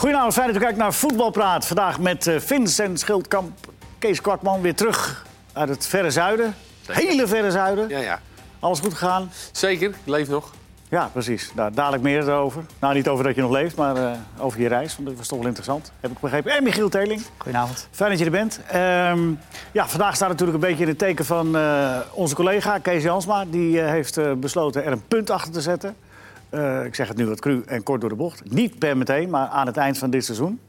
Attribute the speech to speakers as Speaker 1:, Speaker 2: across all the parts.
Speaker 1: Goedenavond, fijn dat u kijkt naar Voetbalpraat. Vandaag met eh, Vincent Schildkamp, Kees Kwakman weer terug uit het verre zuiden. Hele verre zuiden.
Speaker 2: Ja, ja.
Speaker 1: Alles goed gegaan?
Speaker 2: Zeker, ik leef nog.
Speaker 1: Ja, precies. Daar dadelijk meer over. Nou, niet over dat je nog leeft, maar eh, over je reis. Want dat was toch wel interessant, heb ik begrepen. En Michiel Teling.
Speaker 3: Goedenavond.
Speaker 1: Fijn dat je er bent. Ehm, ja, vandaag staat natuurlijk een beetje in het teken van eh, onze collega Kees Jansma. Die eh, heeft eh, besloten er een punt achter te zetten. Eh, ik zeg het nu wat cru en kort door de bocht. Niet per meteen, maar aan het eind van dit seizoen.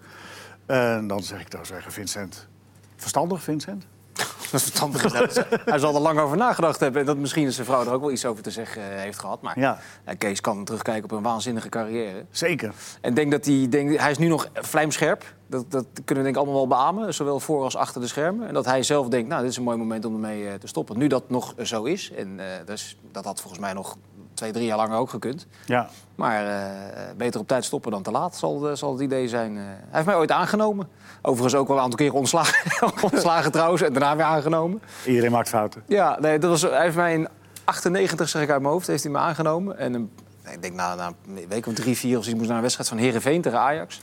Speaker 1: En dan zeg ik toch zeggen, Vincent. Verstandig, Vincent?
Speaker 3: Dat is verstandig. gezegd. Hij zal er lang over nagedacht hebben. En dat misschien zijn vrouw er ook wel iets over te zeggen eh, heeft gehad. Maar
Speaker 1: Ja,
Speaker 3: Kees kan terugkijken op een waanzinnige carrière.
Speaker 1: zeker.
Speaker 3: En denk dat hij, denk, hij is nu nog vlijmscherp. Dat, dat kunnen we denk ik allemaal wel beamen. Zowel voor als achter de schermen. En dat hij zelf denkt, nou, dit is een mooi moment om ermee eh, te stoppen. Nu dat nog zo is. En eh, dus, dat had volgens mij nog twee, drie jaar langer ook gekund.
Speaker 1: Ja.
Speaker 3: Maar eh, beter op tijd stoppen dan te laat, zal, eh, zal het idee zijn. Eh, hij heeft mij ooit aangenomen. Overigens ook wel een aantal keren ontslagen, ontslagen trouwens. En daarna weer aangenomen.
Speaker 1: Iedereen maakt fouten.
Speaker 3: Ja, nee, dat was, hij heeft mij in 98, zeg ik uit mijn hoofd, heeft hij me aangenomen. En een, ik denk na, na een week of drie, vier of zoiets moest naar een wedstrijd van Herenveen tegen Ajax.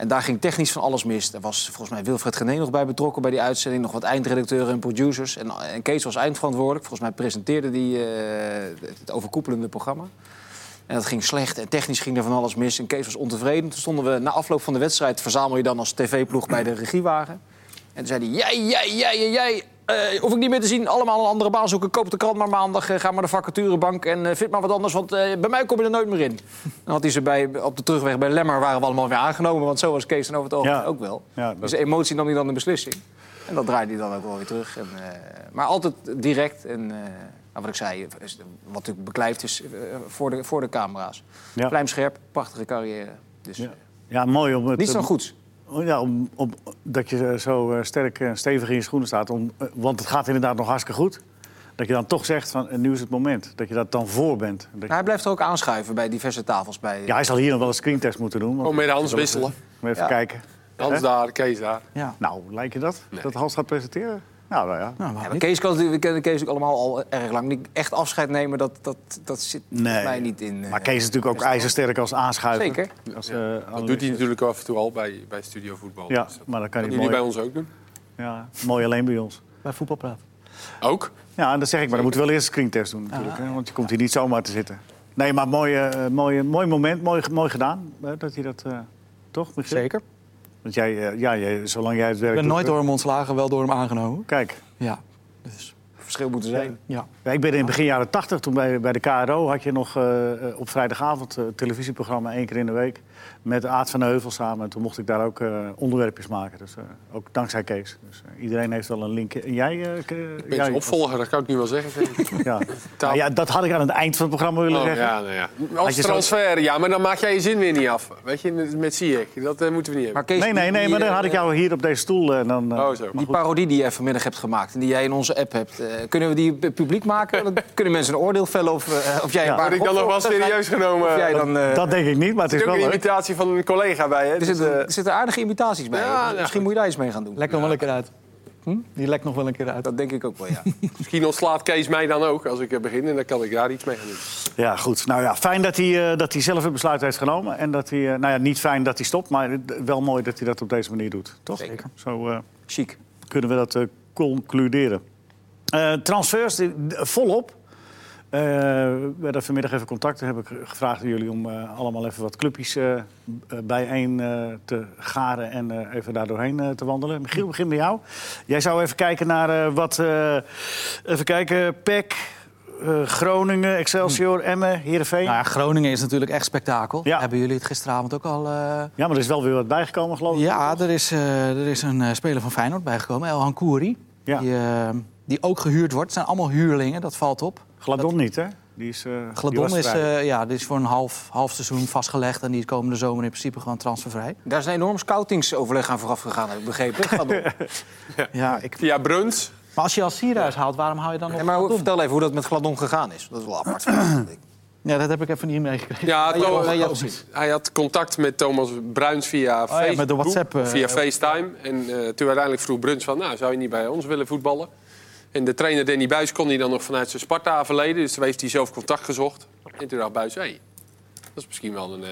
Speaker 3: En daar ging technisch van alles mis. Er was volgens mij Wilfred Gené nog bij betrokken bij die uitzending. Nog wat eindredacteuren en producers. En, Kees was eindverantwoordelijk. Volgens mij presenteerde die eh, het overkoepelende programma. En dat ging slecht en technisch ging er van alles mis. En Kees was ontevreden. Toen stonden we na afloop van de wedstrijd... verzamel je dan als tv-ploeg bij de regiewagen. En toen zei hij, jij, jij, jij, jij, eh, hoef ik niet meer te zien. Allemaal een andere baan zoeken. Koop de krant maar maandag. eh, ga maar de vacaturebank en eh, vind maar wat anders. Want bij mij kom je er nooit meer in. Dan had hij ze bij, op de terugweg bij Lemmer waren we allemaal weer aangenomen. Want zo was Kees dan over het algemeen
Speaker 1: Ja.
Speaker 3: ook wel.
Speaker 1: Ja, dat-
Speaker 3: Dus de emotie nam hij dan de beslissing. En dat draaide hij dan ook wel weer terug. En, maar altijd direct. En nou, wat ik zei, wat natuurlijk beklijft is voor, de, voor de camera's.
Speaker 1: Ja.
Speaker 3: Vlijmscherp, prachtige carrière. Dus
Speaker 1: Ja. Ja, mooi om het...
Speaker 3: niets dan goeds.
Speaker 1: Ja, om, om, dat je zo eh, sterk en stevig in je schoenen staat. Om, eh, want het gaat inderdaad nog hartstikke goed. Dat je dan toch zegt van eh, nu is het moment. Dat je dat dan voor bent. Dat je-
Speaker 3: hij blijft er ook aanschuiven bij diverse tafels. Bij,
Speaker 1: ja, hij zal hier nog wel een screentest moeten doen. want-
Speaker 2: Gewoon met Hans wisselen.
Speaker 1: Even
Speaker 3: Ja.
Speaker 1: kijken.
Speaker 2: Hans daar, Kees daar.
Speaker 3: Ja.
Speaker 1: Nou, lijkt je dat?
Speaker 2: Nee.
Speaker 1: Dat Hans gaat presenteren? Nou, nou ja.
Speaker 3: Ja,
Speaker 4: Nou, niet?
Speaker 3: Kees kan, we kennen Kees ook allemaal al erg lang. Niet echt afscheid nemen, dat, dat, dat zit
Speaker 1: Nee.
Speaker 3: mij niet in. eh,
Speaker 1: Maar Kees is natuurlijk ook ijzersterk als aanschuiver.
Speaker 3: Zeker.
Speaker 1: Als,
Speaker 2: Ja.
Speaker 1: eh,
Speaker 2: Dat doet hij natuurlijk af en toe al bij, bij Studio Voetbal.
Speaker 1: Ja,
Speaker 2: Dus dat
Speaker 1: maar dat kan
Speaker 2: kan
Speaker 1: hij
Speaker 2: jullie bij
Speaker 1: mooi.
Speaker 2: ons ook doen.
Speaker 1: Ja, mooi alleen bij ons.
Speaker 4: Bij voetbalpraat.
Speaker 2: Ook?
Speaker 1: Ja, en dat zeg ik, maar dan moeten we wel eerst een screentest doen natuurlijk. Hè? Want je komt hier niet zomaar te zitten. Nee, maar mooi, eh, mooi, mooi moment, mooi, mooi gedaan. eh, dat hij dat, eh, toch, Michiel?
Speaker 4: Zeker.
Speaker 1: Want jij, eh, ja, jij, zolang jij het werk
Speaker 4: Ik ben nooit
Speaker 1: eh,
Speaker 4: door hem ontslagen, wel door hem aangenomen.
Speaker 1: Kijk,
Speaker 4: Ja. Dus,
Speaker 3: verschil moeten zijn.
Speaker 4: ja.
Speaker 1: ja, ik ben in begin jaren tachtig, toen bij, bij de KRO... had je nog eh, op vrijdagavond een televisieprogramma één keer in de week... met Aad van de Heuvel samen. En toen mocht ik daar ook eh, onderwerpjes maken. Dus eh, ook dankzij Kees. Dus eh, iedereen heeft wel een link. En jij... eh,
Speaker 2: Ik ben
Speaker 1: jij-
Speaker 2: opvolger, dat kan ik nu wel zeggen.
Speaker 1: Ja. Nou ja, dat had ik aan het eind van het programma willen
Speaker 2: Oh,
Speaker 1: zeggen.
Speaker 2: ja, nou ja. Als
Speaker 1: zo-
Speaker 2: transfer, ja, maar dan maak jij je zin weer niet af. Weet je, met, met Ziyech. Dat moeten we niet
Speaker 3: Maar
Speaker 2: hebben.
Speaker 3: Kees,
Speaker 1: Nee, nee, nee,
Speaker 3: die,
Speaker 1: maar dan had ik jou hier op deze stoel. En dan,
Speaker 2: Oh, zo.
Speaker 3: Die parodie die jij vanmiddag hebt gemaakt en die jij in onze app hebt, eh, kunnen we die pu- publiek maken? Dan kunnen mensen een oordeel vellen of, of jij
Speaker 1: Ja.
Speaker 3: een
Speaker 2: Word ik dan nog wel serieus genomen?
Speaker 3: Of jij dan, eh,
Speaker 1: Dat denk ik niet, maar het is wel leuk.
Speaker 2: Imitatie van een collega bij, hè?
Speaker 3: er,
Speaker 2: Dus,
Speaker 3: zitten,
Speaker 2: eh,
Speaker 3: er zitten aardige imitaties bij.
Speaker 2: Ja, ja,
Speaker 3: Misschien moet je daar iets mee gaan doen.
Speaker 4: Lekt nog wel een keer uit. Hm? Die lekt nog wel een keer uit.
Speaker 3: Dat denk ik ook wel, ja.
Speaker 2: misschien ontslaat Kees mij dan ook als ik begin. En dan kan ik daar iets mee gaan doen.
Speaker 1: Ja, goed. Nou ja, fijn dat hij, eh, dat hij zelf het besluit heeft genomen. En dat hij, eh, nou ja, niet fijn dat hij stopt, maar wel mooi dat hij dat op deze manier doet. Toch?
Speaker 3: Zeker.
Speaker 1: Zo eh,
Speaker 3: Chic.
Speaker 1: kunnen we dat eh, concluderen. Eh, transfers, volop. Eh, we hadden vanmiddag even contact. Heb ik gevraagd aan jullie om eh, allemaal even wat clubjes eh, bijeen te garen en even daar doorheen te wandelen. Michiel, begin bij jou. Jij zou even kijken naar wat. even kijken, PEC, Groningen, Excelsior, Emmen, Heerenveen.
Speaker 4: Nou ja, Groningen is natuurlijk echt spektakel.
Speaker 1: Ja.
Speaker 4: Hebben jullie het gisteravond ook al...
Speaker 1: Ja, maar er is wel weer wat bijgekomen, geloof ik.
Speaker 4: Ja, er is, er is een speler van Feyenoord bijgekomen, El Hankouri.
Speaker 1: Ja.
Speaker 4: Die, die ook gehuurd wordt. Het zijn allemaal huurlingen, dat valt op.
Speaker 1: Gladon niet, hè? Die is, eh,
Speaker 4: Gladon is, eh, ja, die is voor een half, half seizoen vastgelegd... en die is komende zomer in principe gewoon transfervrij.
Speaker 3: Daar is een enorm scoutingsoverleg aan vooraf gegaan, heb ik begrepen.
Speaker 4: Ja, ik...
Speaker 2: Via Bruns.
Speaker 4: Maar als je al Sierhuis haalt, waarom hou je dan nog
Speaker 3: Nee, maar
Speaker 4: Gladon?
Speaker 3: vertel even hoe dat met Gladon gegaan is. Dat is wel apart. vind ik.
Speaker 4: Ja, dat heb ik even niet meegekregen.
Speaker 2: Ja,
Speaker 3: ja, ja, precies.
Speaker 2: hij had contact met Thomas Bruins via
Speaker 4: ja,
Speaker 2: Facebook.
Speaker 4: met de WhatsApp, eh,
Speaker 2: via FaceTime. En eh, toen uiteindelijk vroeg Bruns van, nou, zou je niet bij ons willen voetballen? En de trainer Danny Buis kon hij dan nog vanuit zijn Sparta verleden. Dus toen heeft hij zelf contact gezocht. En toen dacht Buis, hé, dat is misschien wel een, eh,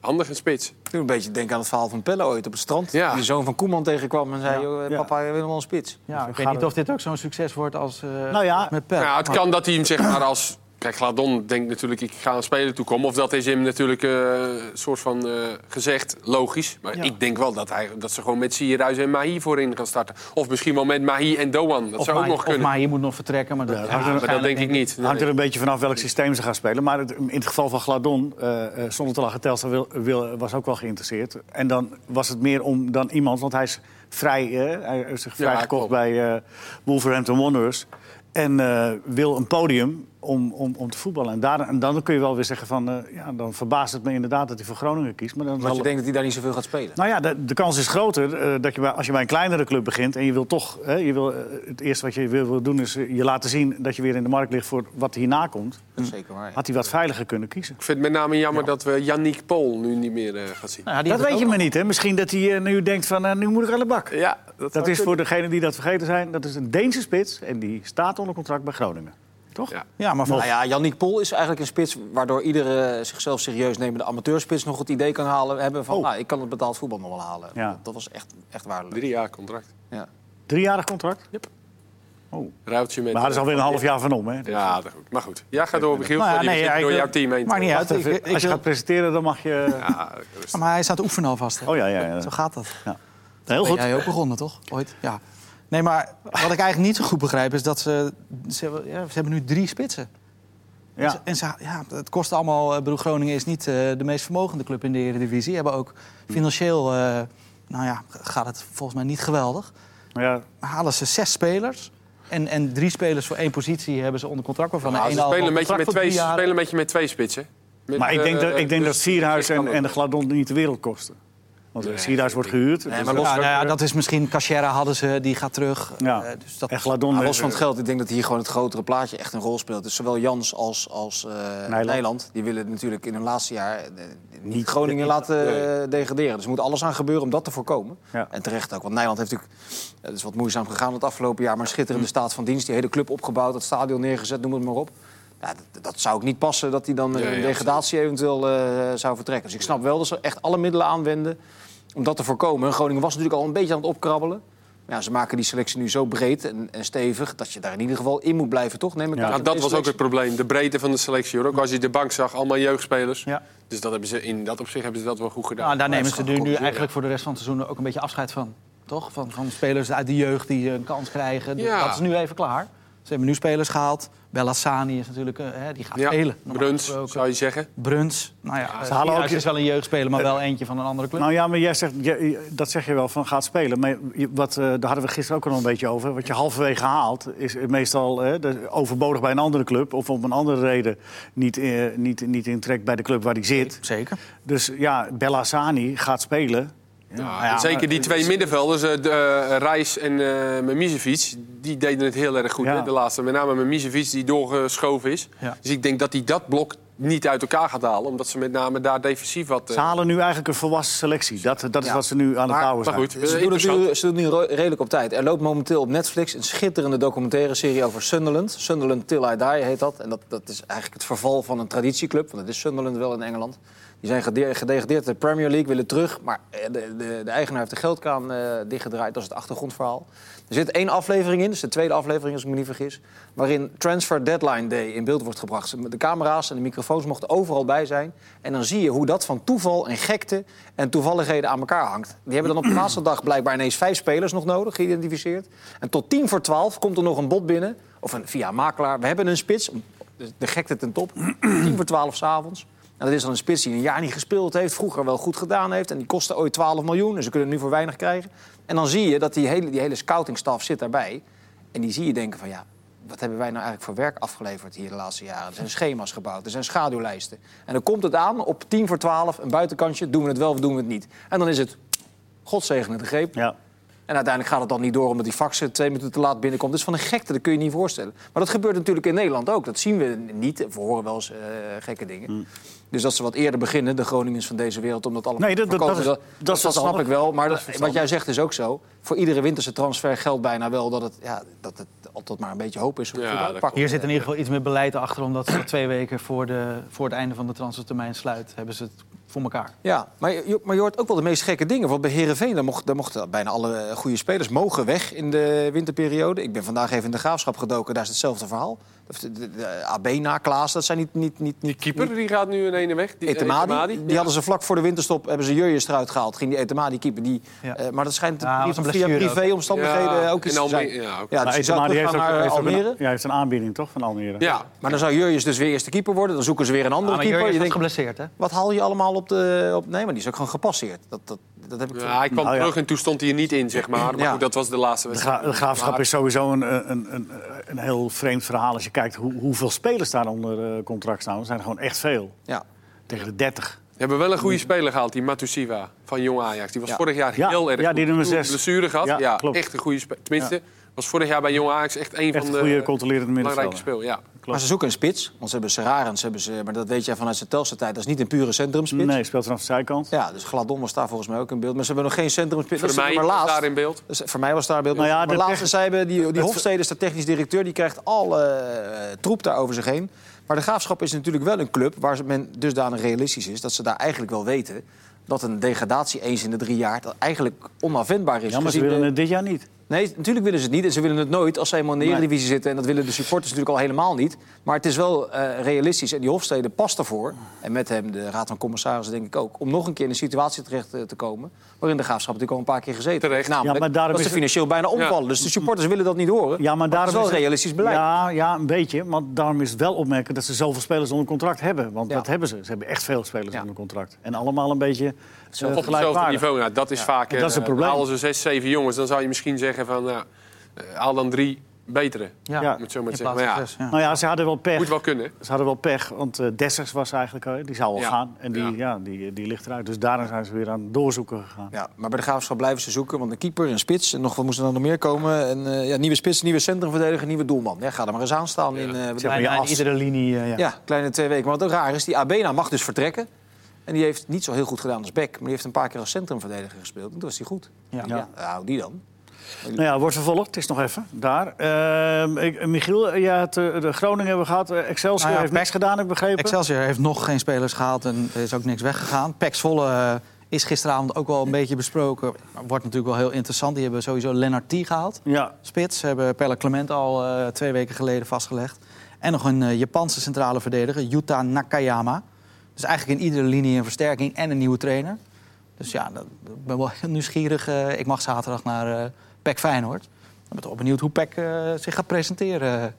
Speaker 2: Handig een spits.
Speaker 3: Ik doe een beetje denken aan het verhaal van Pelle ooit op het strand.
Speaker 2: Ja.
Speaker 3: Die de zoon van Koeman tegenkwam en zei...
Speaker 1: Ja.
Speaker 3: "Joh, eh, papa, je wil wel een spits.
Speaker 4: Ja, ik weet niet
Speaker 1: het.
Speaker 4: of dit ook zo'n succes wordt als eh,
Speaker 1: Nou ja,
Speaker 4: met Pep.
Speaker 2: Ja, het kan dat hij hem zeg maar als... Kijk, Gladon denkt natuurlijk, ik ga een speler toekomen. Of dat is hem natuurlijk eh, een soort van eh, gezegd, logisch. Maar
Speaker 4: Ja.
Speaker 2: ik denk wel dat, hij, dat ze gewoon met Sierhuis en Mahi voorin gaan starten. Of misschien wel met Mahi en Doan. Dat
Speaker 4: of
Speaker 2: zou ook nog kunnen.
Speaker 4: Of maar hier moet nog vertrekken, maar dat,
Speaker 1: Ja,
Speaker 4: ja,
Speaker 1: dat hangt er-
Speaker 2: maar dat denk ik niet.
Speaker 1: Het hangt er een beetje vanaf welk systeem ze gaan spelen. Maar het- in het geval van Gladon, eh eh, zonder te lachen, Telstar wil, wil, was ook wel geïnteresseerd. En dan was het meer om dan iemand, want hij is vrij, eh, hij zich
Speaker 2: Ja,
Speaker 1: vrijgekocht
Speaker 2: klopt.
Speaker 1: bij eh, Wolverhampton Wanderers. En eh, wil een podium om, om, om te voetballen. En, daar, en dan kun je wel weer zeggen van, eh, ja, dan verbaast het me inderdaad dat hij voor Groningen kiest. Maar dan
Speaker 3: Want
Speaker 1: zal-
Speaker 3: je denkt dat hij daar niet zoveel gaat spelen.
Speaker 1: nou ja, de, de kans is groter eh, dat je bij, als je bij een kleinere club begint en je wil toch, hè, je wil, eh, het eerste wat je wil, wil doen is je laten zien dat je weer in de markt ligt voor wat hierna komt.
Speaker 3: Dat is zeker waar. ja.
Speaker 1: Had hij wat veiliger kunnen kiezen.
Speaker 2: Ik vind het met name jammer dat we Yannick Pol nu niet meer eh gaan zien.
Speaker 4: Nou
Speaker 1: Dat weet je maar niet, hè? Misschien dat hij nu denkt van, nu moet ik aan de bak.
Speaker 2: Ja,
Speaker 1: Dat is voor degenen die dat vergeten zijn, dat is een Deense spits en die staat onder contract bij Groningen. Toch?
Speaker 2: Ja.
Speaker 4: Ja, maar van,
Speaker 3: Nou ja, Yannick Pol is eigenlijk een spits waardoor iedere zichzelf serieus nemende amateurspits nog het idee kan halen hebben van
Speaker 1: Oh.
Speaker 3: nou, ik kan het betaald voetbal nog wel halen.
Speaker 1: Ja.
Speaker 3: Dat, dat was echt, echt waardeloos.
Speaker 2: Drie jaar contract.
Speaker 3: Ja.
Speaker 1: Driejarig contract?
Speaker 2: Yep.
Speaker 1: Oh.
Speaker 2: Ruiltje met...
Speaker 1: Maar dat is
Speaker 2: eh,
Speaker 1: alweer een half jaar van om, hè?
Speaker 2: Ja, dat goed. Maar goed. Ja, ga door, Michiel.
Speaker 4: Nou ja,
Speaker 2: die
Speaker 4: nee, ja,
Speaker 2: door jouw team heen.
Speaker 4: maakt niet uit.
Speaker 1: Wacht even,
Speaker 4: Ik- ik
Speaker 1: als je
Speaker 4: wil-
Speaker 1: gaat presenteren, dan mag je...
Speaker 2: Ja,
Speaker 4: maar hij staat te oefenen alvast. hè.
Speaker 1: Oh ja, ja, ja.
Speaker 4: Zo gaat dat.
Speaker 1: Heel
Speaker 4: Ben
Speaker 1: goed.
Speaker 4: jij ook begonnen, toch? Ooit? Ja. Nee, maar wat ik eigenlijk niet zo goed begrijp is dat ze... Ze hebben, ja, ze hebben nu drie spitsen. En ze-
Speaker 1: Ja.
Speaker 4: En ze, ja, het kost allemaal... Ik bedoel, Groningen is niet eh, de meest vermogende club in de Eredivisie. Hebben ook financieel... eh, nou ja, gaat het volgens mij niet geweldig.
Speaker 1: Maar ja,
Speaker 4: halen ze zes spelers... En, en drie spelers voor één positie hebben ze onder contract. Waarvan
Speaker 2: Nou,
Speaker 4: de
Speaker 2: ze spelen een, beetje
Speaker 4: contract
Speaker 2: met
Speaker 4: voor
Speaker 2: twee, spelen een beetje met twee spitsen. Met,
Speaker 1: Maar ik denk dat,
Speaker 2: eh,
Speaker 1: ik denk
Speaker 2: dus-
Speaker 1: dat Sierhuis en, en de. Gladon niet de wereld kosten. Want Sierhuis wordt gehuurd.
Speaker 3: Nee,
Speaker 1: dus
Speaker 3: maar
Speaker 1: dat-
Speaker 3: los-
Speaker 4: Ja, nou ja, dat is misschien Cachera hadden ze, die gaat terug.
Speaker 1: Ja.
Speaker 4: Eh, dus dat,
Speaker 1: en Gladon...
Speaker 3: Maar
Speaker 1: eh,
Speaker 3: los van het geld, ik denk dat hier gewoon het grotere plaatje echt een rol speelt. Dus zowel Jans als, als eh,
Speaker 1: Nijland.
Speaker 3: Nijland. die willen natuurlijk in hun laatste jaar niet Groningen laten degraderen. Dus er moet alles aan gebeuren om dat te voorkomen.
Speaker 1: Ja.
Speaker 3: En terecht ook, want Nijland heeft natuurlijk... Het is wat moeizaam gegaan het afgelopen jaar, maar een schitterende staat van dienst. Die hele club opgebouwd, het stadion neergezet, noem het maar op. Ja, dat, dat zou ook niet passen dat hij dan
Speaker 2: Ja, ja,
Speaker 3: in degradatie eventueel eh, zou vertrekken. Dus ik snap wel dat ze echt alle middelen aanwenden om dat te voorkomen. Groningen was natuurlijk al een beetje aan het opkrabbelen. Maar ja, ze maken die selectie nu zo breed en, en stevig... dat je daar in ieder geval in moet blijven, toch? Neem ik
Speaker 1: Ja.
Speaker 3: aan.
Speaker 2: Nou, dat was ook het probleem. De breedte van de selectie. Hoor. Ook als je de bank zag, allemaal jeugdspelers.
Speaker 1: Ja.
Speaker 2: Dus dat hebben ze, in dat opzicht hebben ze dat wel goed gedaan.
Speaker 4: Nou, daar nemen ze nu, nu eigenlijk voor de rest van het seizoen ook een beetje afscheid van. Toch? Van, van spelers uit de jeugd die een kans krijgen.
Speaker 2: Ja.
Speaker 4: Dat is nu even klaar. Ze hebben nu spelers gehaald. Bellassani is natuurlijk, eh, hè, die gaat
Speaker 2: ja,
Speaker 4: spelen.
Speaker 2: Bruns,
Speaker 4: gesproken.
Speaker 2: zou je zeggen.
Speaker 4: Bruns. Nou ja,
Speaker 1: ze halen ook-
Speaker 4: is wel een jeugdspeler, maar wel eentje van een andere club.
Speaker 1: Nou ja, maar jij zegt, je- dat zeg je wel van gaat spelen. Maar wat, eh, daar hadden we gisteren ook al een beetje over. Wat je halverwege haalt, is meestal eh, overbodig bij een andere club. Of om een andere reden niet, eh, niet, niet in trek bij de club waar hij zit.
Speaker 4: Zeker.
Speaker 1: Dus ja, Bellassani gaat spelen.
Speaker 2: Ja,
Speaker 1: nou ja,
Speaker 2: zeker
Speaker 1: maar-
Speaker 2: die twee middenvelders, eh, de, eh, Reis en uh, die deden het heel erg goed.
Speaker 1: Ja.
Speaker 2: Hè, de laatste, met name Memisevic die doorgeschoven is.
Speaker 4: Ja.
Speaker 2: Dus ik denk dat hij dat blok niet uit elkaar gaat halen. Omdat ze met name daar defensief wat... eh,
Speaker 1: Ze halen nu eigenlijk een volwassen selectie. Dat, dat is
Speaker 3: Ja.
Speaker 1: wat ze nu aan het bouwen
Speaker 2: maar
Speaker 1: zijn.
Speaker 2: goed,
Speaker 3: Ze doen, nu, ze doen het nu ro- redelijk op tijd. Er loopt momenteel op Netflix een schitterende documentaire serie over Sunderland. Sunderland Till I Die heet dat. En dat, dat is eigenlijk het verval van een traditieclub. Want dat is Sunderland wel in Engeland. Die zijn gede- gedegradeerd de Premier League, willen terug. Maar eh, de, de, de eigenaar heeft de geldkraan eh, dichtgedraaid. Dat is het achtergrondverhaal. Er zit één aflevering in, dus de tweede aflevering als ik me niet vergis... waarin Transfer Deadline Day in beeld wordt gebracht. De camera's en de microfoons mochten overal bij zijn. En dan zie je hoe dat van toeval en gekte en toevalligheden aan elkaar hangt. Die hebben dan op de laatste dag blijkbaar ineens vijf spelers nog nodig, geïdentificeerd. En tot tien voor twaalf komt er nog een bod binnen, of een, via makelaar. We hebben een spits, de gekte ten top, tien voor twaalf s'avonds. En dat is dan een spits die een jaar niet gespeeld heeft, vroeger wel goed gedaan heeft. En die kostte ooit 12 miljoen, en ze kunnen hem nu voor weinig krijgen. En dan zie je dat die hele, die hele scoutingstaf zit daarbij. En die zie je denken van ja, wat hebben wij nou eigenlijk voor werk afgeleverd hier de laatste jaren? Er zijn schema's gebouwd, er zijn schaduwlijsten. En dan komt het aan op 10 voor 12, een buitenkantje, doen we het wel of doen we het niet. En dan is het godzegende de greep.
Speaker 1: Ja.
Speaker 3: En uiteindelijk gaat het dan niet door omdat die fax twee minuten te laat binnenkomt. Dat is van een gekte, dat kun je niet voorstellen. Maar dat gebeurt natuurlijk in Nederland ook. Dat zien we niet. We horen wel eens eh, gekke dingen. Dus dat ze wat eerder beginnen, de Groningers van deze wereld, om dat allemaal
Speaker 1: Nee, dat- dat- dat is- dat is
Speaker 3: snap ik wel. Maar
Speaker 1: Dat
Speaker 3: wat jij zegt is ook zo. Voor iedere winterse transfer geldt bijna wel dat het, ja, dat het altijd maar een beetje hoop is.
Speaker 2: Ja.
Speaker 4: Hier zit in ieder geval iets meer beleid achter, omdat ze twee weken voor, de, voor het einde van de transfertermijn sluit, hebben ze het voor elkaar.
Speaker 3: Ja, maar je, maar je hoort ook wel de meest gekke dingen. Want bij Herenveen daar mocht, mochten bijna alle goede spelers mogen weg in de winterperiode. Ik ben vandaag even in de graafschap gedoken, daar is hetzelfde verhaal. De, de, de AB na Klaas, dat zijn niet... niet, niet,
Speaker 2: Die
Speaker 3: niet
Speaker 2: keeper die gaat nu in ene weg. Die,
Speaker 3: Etemadi,
Speaker 2: Etemadi,
Speaker 3: die
Speaker 2: ja.
Speaker 3: hadden ze vlak voor de winterstop, hebben ze Jurjes eruit gehaald. Ging die Etemadi keeper, die,
Speaker 4: Ja.
Speaker 3: eh, maar dat schijnt die
Speaker 4: een
Speaker 3: via
Speaker 4: blessure
Speaker 3: privéomstandigheden
Speaker 2: Ja,
Speaker 3: ook iets te zijn.
Speaker 2: Almere- ja.
Speaker 3: Ja, dus die
Speaker 1: Etemadi heeft ook- een-
Speaker 3: Almere.
Speaker 1: Ja, heeft een aanbieding toch van Almere.
Speaker 2: Ja,
Speaker 3: Maar dan zou Jurjes dus weer eerste keeper worden. Dan zoeken ze weer een andere
Speaker 4: Ah, maar
Speaker 3: keeper. Je denkt,
Speaker 4: geblesseerd, hè?
Speaker 3: wat haal je allemaal op de... Op... Nee, maar die is ook gewoon gepasseerd. Dat, dat, dat heb ik
Speaker 2: Ja, hij kwam
Speaker 1: Nou ja.
Speaker 2: terug en toen stond hij er niet in, zeg maar. Maar
Speaker 3: Ja.
Speaker 2: goed, dat was de laatste
Speaker 1: De,
Speaker 2: wedstrijd.
Speaker 1: de graafschap
Speaker 2: Maar-
Speaker 1: is sowieso een, een, een, een heel vreemd verhaal. Als je kijkt hoe, hoeveel spelers daar onder eh, contract staan. Er zijn er gewoon echt veel.
Speaker 3: Ja.
Speaker 1: Tegen de 30.
Speaker 2: We hebben wel een goede speler gehaald, die Matusiwa van Jong Ajax. Die was
Speaker 3: Ja.
Speaker 2: vorig jaar
Speaker 1: Ja,
Speaker 2: heel erg
Speaker 1: ja, die nummer
Speaker 2: Toen
Speaker 1: zes.
Speaker 2: blessure gehad.
Speaker 1: Ja,
Speaker 2: Ja,
Speaker 1: klopt.
Speaker 2: echt een goede speler. Tenminste, was vorig jaar bij Jong Ajax echt een
Speaker 1: Echt
Speaker 2: van de
Speaker 1: goede controlerende
Speaker 2: belangrijke speel. Ja.
Speaker 3: Maar ze zoeken een spits. Want ze hebben Serarens, hebben ze, maar dat weet jij vanuit zijn Telstra tijd. Dat is niet een pure centrumspits.
Speaker 1: Nee, speelt vanaf de zijkant.
Speaker 3: Ja, dus Gladon was daar volgens mij ook in beeld. Maar ze hebben nog geen centrumspits.
Speaker 2: Voor mij
Speaker 3: maar
Speaker 2: was
Speaker 3: laatst.
Speaker 2: daar in beeld.
Speaker 3: Dus voor mij was daar beeld.
Speaker 1: Nou ja,
Speaker 3: maar
Speaker 1: de
Speaker 3: laatst zij hebben die, die Hofstede is de technisch directeur. Die krijgt alle eh, troep daar over zich heen. Maar de Graafschap is natuurlijk wel een club waar men dusdanig realistisch is... dat ze daar eigenlijk wel weten dat een degradatie eens in de drie jaar... dat eigenlijk onafwendbaar is.
Speaker 1: Ja, maar ze willen
Speaker 3: de-
Speaker 1: het dit jaar niet.
Speaker 3: Nee, natuurlijk willen ze het niet. En ze willen het nooit als ze eenmaal in de
Speaker 1: Nee.
Speaker 3: Eredivisie zitten. En dat willen de supporters natuurlijk al helemaal niet. Maar het is wel eh, realistisch. En die Hofstede past ervoor. En met hem de Raad van Commissarissen denk ik ook. Om nog een keer in een situatie terecht eh, te komen... waarin de Graafschap natuurlijk al een paar keer gezeten
Speaker 2: Terecht.
Speaker 3: heeft. Namelijk
Speaker 1: Ja, maar daarom
Speaker 3: dat ze
Speaker 1: is het-
Speaker 3: financieel bijna omvallen. Dus de supporters willen dat niet horen.
Speaker 1: Ja, maar
Speaker 3: het
Speaker 1: daarom
Speaker 3: is wel
Speaker 1: het-
Speaker 3: realistisch beleid.
Speaker 1: Ja, ja, een beetje. Want daarom is het wel opmerkelijk dat ze zoveel spelers onder contract hebben. Want
Speaker 3: Ja.
Speaker 1: dat hebben ze. Ze hebben echt veel spelers
Speaker 3: Ja.
Speaker 1: onder contract. En allemaal een beetje uh,
Speaker 2: Op hetzelfde
Speaker 1: gelijkwaardig.
Speaker 2: niveau. Nou, dat is vaak...
Speaker 1: En dat is een
Speaker 2: eh,
Speaker 1: probleem.
Speaker 2: Halen ze zes, zeven jongens, dan zou je misschien zeggen van... Nou, eh, haal dan drie betere.
Speaker 1: Ja.
Speaker 2: Om het zo maar zeggen. Maar ja,
Speaker 4: zes, ja.
Speaker 1: Nou ja, ze hadden wel pech.
Speaker 2: moet wel kunnen.
Speaker 1: Ze hadden wel pech, want eh Dessers was eigenlijk, eh, die zou al
Speaker 2: Ja.
Speaker 1: gaan. En die,
Speaker 2: Ja.
Speaker 1: ja. die, die ligt eruit. Dus daarna zijn ze weer aan het doorzoeken gegaan.
Speaker 3: Ja, maar bij de Graafschap blijven ze zoeken. Want een keeper, een spits. En nog wat moest er dan nog meer komen? En, eh, ja, nieuwe spits, nieuwe centrumverdediger, nieuwe doelman. Ja, ga er maar eens aan staan. In, eh,
Speaker 1: Zeg maar,
Speaker 4: iedere linie, eh, ja.
Speaker 3: Ja, kleine twee weken. Maar wat ook raar is, die Abena mag dus vertrekken. En die heeft niet zo heel goed gedaan als Beck. Maar die heeft een paar keer als centrumverdediger gespeeld. En toen was hij goed.
Speaker 4: Ja.
Speaker 3: Ja. hou die dan.
Speaker 1: Nou ja, wordt vervolgd. Het is nog even daar. Ehm, ik, Michiel, ja, het, eh, de Groningen hebben we gehad. Eh, Excelsior
Speaker 4: Nou ja,
Speaker 1: heeft niks gedaan, heb ik begrepen.
Speaker 4: Excelsior heeft nog geen spelers gehaald en er is ook niks weggegaan. Pek Zwolle eh, is gisteravond ook wel een beetje besproken. Wordt natuurlijk wel heel interessant. Die hebben sowieso Lennart T gehaald.
Speaker 1: Ja,
Speaker 4: Spits hebben Pelle Clement al eh, twee weken geleden vastgelegd. En nog een eh, Japanse centrale verdediger, Yuta Nakayama. Dus eigenlijk in iedere linie een versterking en een nieuwe trainer. Dus ja, dat, ik ben wel heel nieuwsgierig. Eh, ik mag zaterdag naar eh PEC Feyenoord. Ik ben toch wel benieuwd hoe PEC eh, zich gaat presenteren.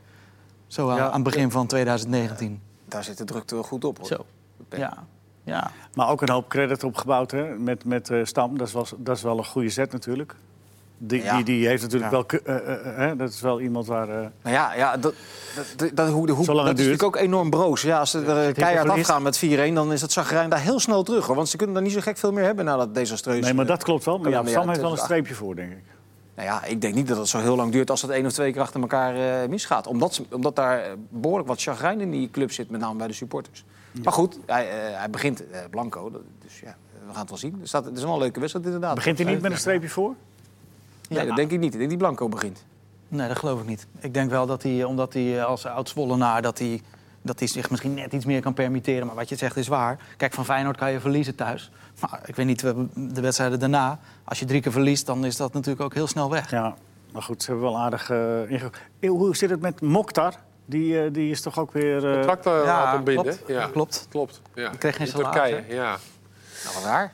Speaker 4: zo aan,
Speaker 1: Ja.
Speaker 4: aan het begin van 2019.
Speaker 3: Daar zit de drukte wel goed op. Hoor.
Speaker 4: Zo. Ja. ja.
Speaker 1: maar ook een hoop credit opgebouwd hè, met, met eh, Stam. Dat is, wel, dat is wel een goede zet natuurlijk. Die,
Speaker 3: Ja.
Speaker 1: die, die heeft natuurlijk
Speaker 3: Ja.
Speaker 1: wel... eh, eh, eh, hè, dat is wel iemand waar... eh,
Speaker 3: Maar ja, ja dat, dat, dat, dat, hoe, de hoe,
Speaker 1: Zolang
Speaker 3: dat
Speaker 1: het
Speaker 3: is natuurlijk ook enorm broos. Ja, als ze er keihard afgaan met 4-1, dan is dat zagrijn daar heel snel terug. Hoor. Want ze kunnen daar niet zo gek veel meer hebben na dat desastreuze...
Speaker 1: nee, maar dat klopt wel. Maar ja,
Speaker 3: jaar
Speaker 1: heeft wel een
Speaker 3: 2008.
Speaker 1: streepje voor, denk ik.
Speaker 3: Nou ja, ik denk niet dat het zo heel lang duurt als het één of twee keer achter elkaar eh, misgaat. Omdat, ze- omdat daar eh, behoorlijk wat chagrijn in die club zit, met name bij de supporters. Maar goed, hij, eh, hij begint eh, blanco, dat- dus ja, we gaan het wel zien. Er staat, het is wel een leuke wedstrijd inderdaad.
Speaker 1: Begint hij niet met een streepje voor?
Speaker 3: Nee, dat denk ik niet. Ik denk die blanco begint.
Speaker 4: Nee, dat geloof ik niet. Ik denk wel dat hij, omdat hij eh, als oud-Zwollenaar... Dat hij, dat hij zich misschien net iets meer kan permitteren. Maar wat je zegt is waar. Kijk, van Feyenoord kan je verliezen thuis. Maar ik weet niet, de wedstrijden daarna... Als je drie keer verliest, dan is dat natuurlijk ook heel snel weg.
Speaker 1: Ja, maar goed, ze hebben wel aardig uh. Eh, Hoe zit het met Mokhtar? Die, uh, die is toch ook weer... Uh...
Speaker 2: Contract
Speaker 4: ja, klopt.
Speaker 2: Ja,
Speaker 4: klopt.
Speaker 2: klopt. Ja.
Speaker 4: Ik kreeg geen salaris,
Speaker 2: Turkije, ja.
Speaker 3: Nou, wat raar.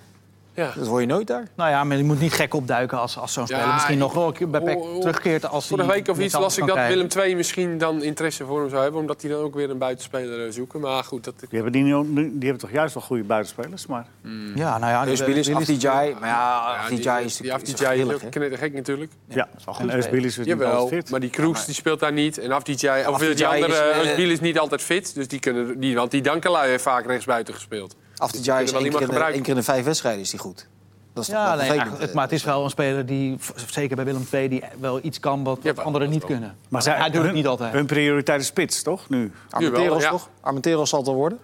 Speaker 2: Ja.
Speaker 3: Dat hoor je nooit daar.
Speaker 4: Nou ja, maar je moet niet gek opduiken als, als zo'n
Speaker 2: Ja,
Speaker 4: speler misschien nog wel een keer bij PEC
Speaker 2: oh.
Speaker 4: terugkeert. Als
Speaker 2: Vorige week of iets las ik dat
Speaker 4: krijgen.
Speaker 2: Willem II misschien dan interesse voor hem zou hebben. Omdat hij dan ook weer een buitenspeler eh, zoeken. Maar goed, dat...
Speaker 1: Die hebben, die, nu- die hebben toch juist wel goede buitenspelers, maar...
Speaker 4: Ja, nou ja,
Speaker 3: Dus
Speaker 4: die-
Speaker 3: Bilis,
Speaker 4: die-
Speaker 3: Afdijay. Maar ja, is
Speaker 2: die
Speaker 3: is
Speaker 2: knettergek natuurlijk.
Speaker 1: Ja,
Speaker 4: is wel goed
Speaker 1: en. Eusbilis is niet altijd fit.
Speaker 2: maar die Kroes die speelt daar niet. En Afdijay, of die andere,
Speaker 3: is, eh,
Speaker 2: is niet altijd fit. Dus die kunnen, die, want die Dankelui heeft vaak rechtsbuiten gespeeld.
Speaker 3: Is
Speaker 2: wel
Speaker 3: één keer, één keer in de vijf wedstrijden is die goed. Dat is toch
Speaker 4: Ja, nee, het-
Speaker 3: eh.
Speaker 4: maar het is wel een speler die, zeker bij Willem II, die wel iets kan wat, anderen niet kunnen.
Speaker 1: Maar zij,
Speaker 4: hij doet het
Speaker 1: hun-
Speaker 4: niet altijd.
Speaker 1: Hun prioriteit is spits, toch? Nu.
Speaker 3: Armenteros
Speaker 2: ja.
Speaker 3: toch? Armenteros zal het wel worden.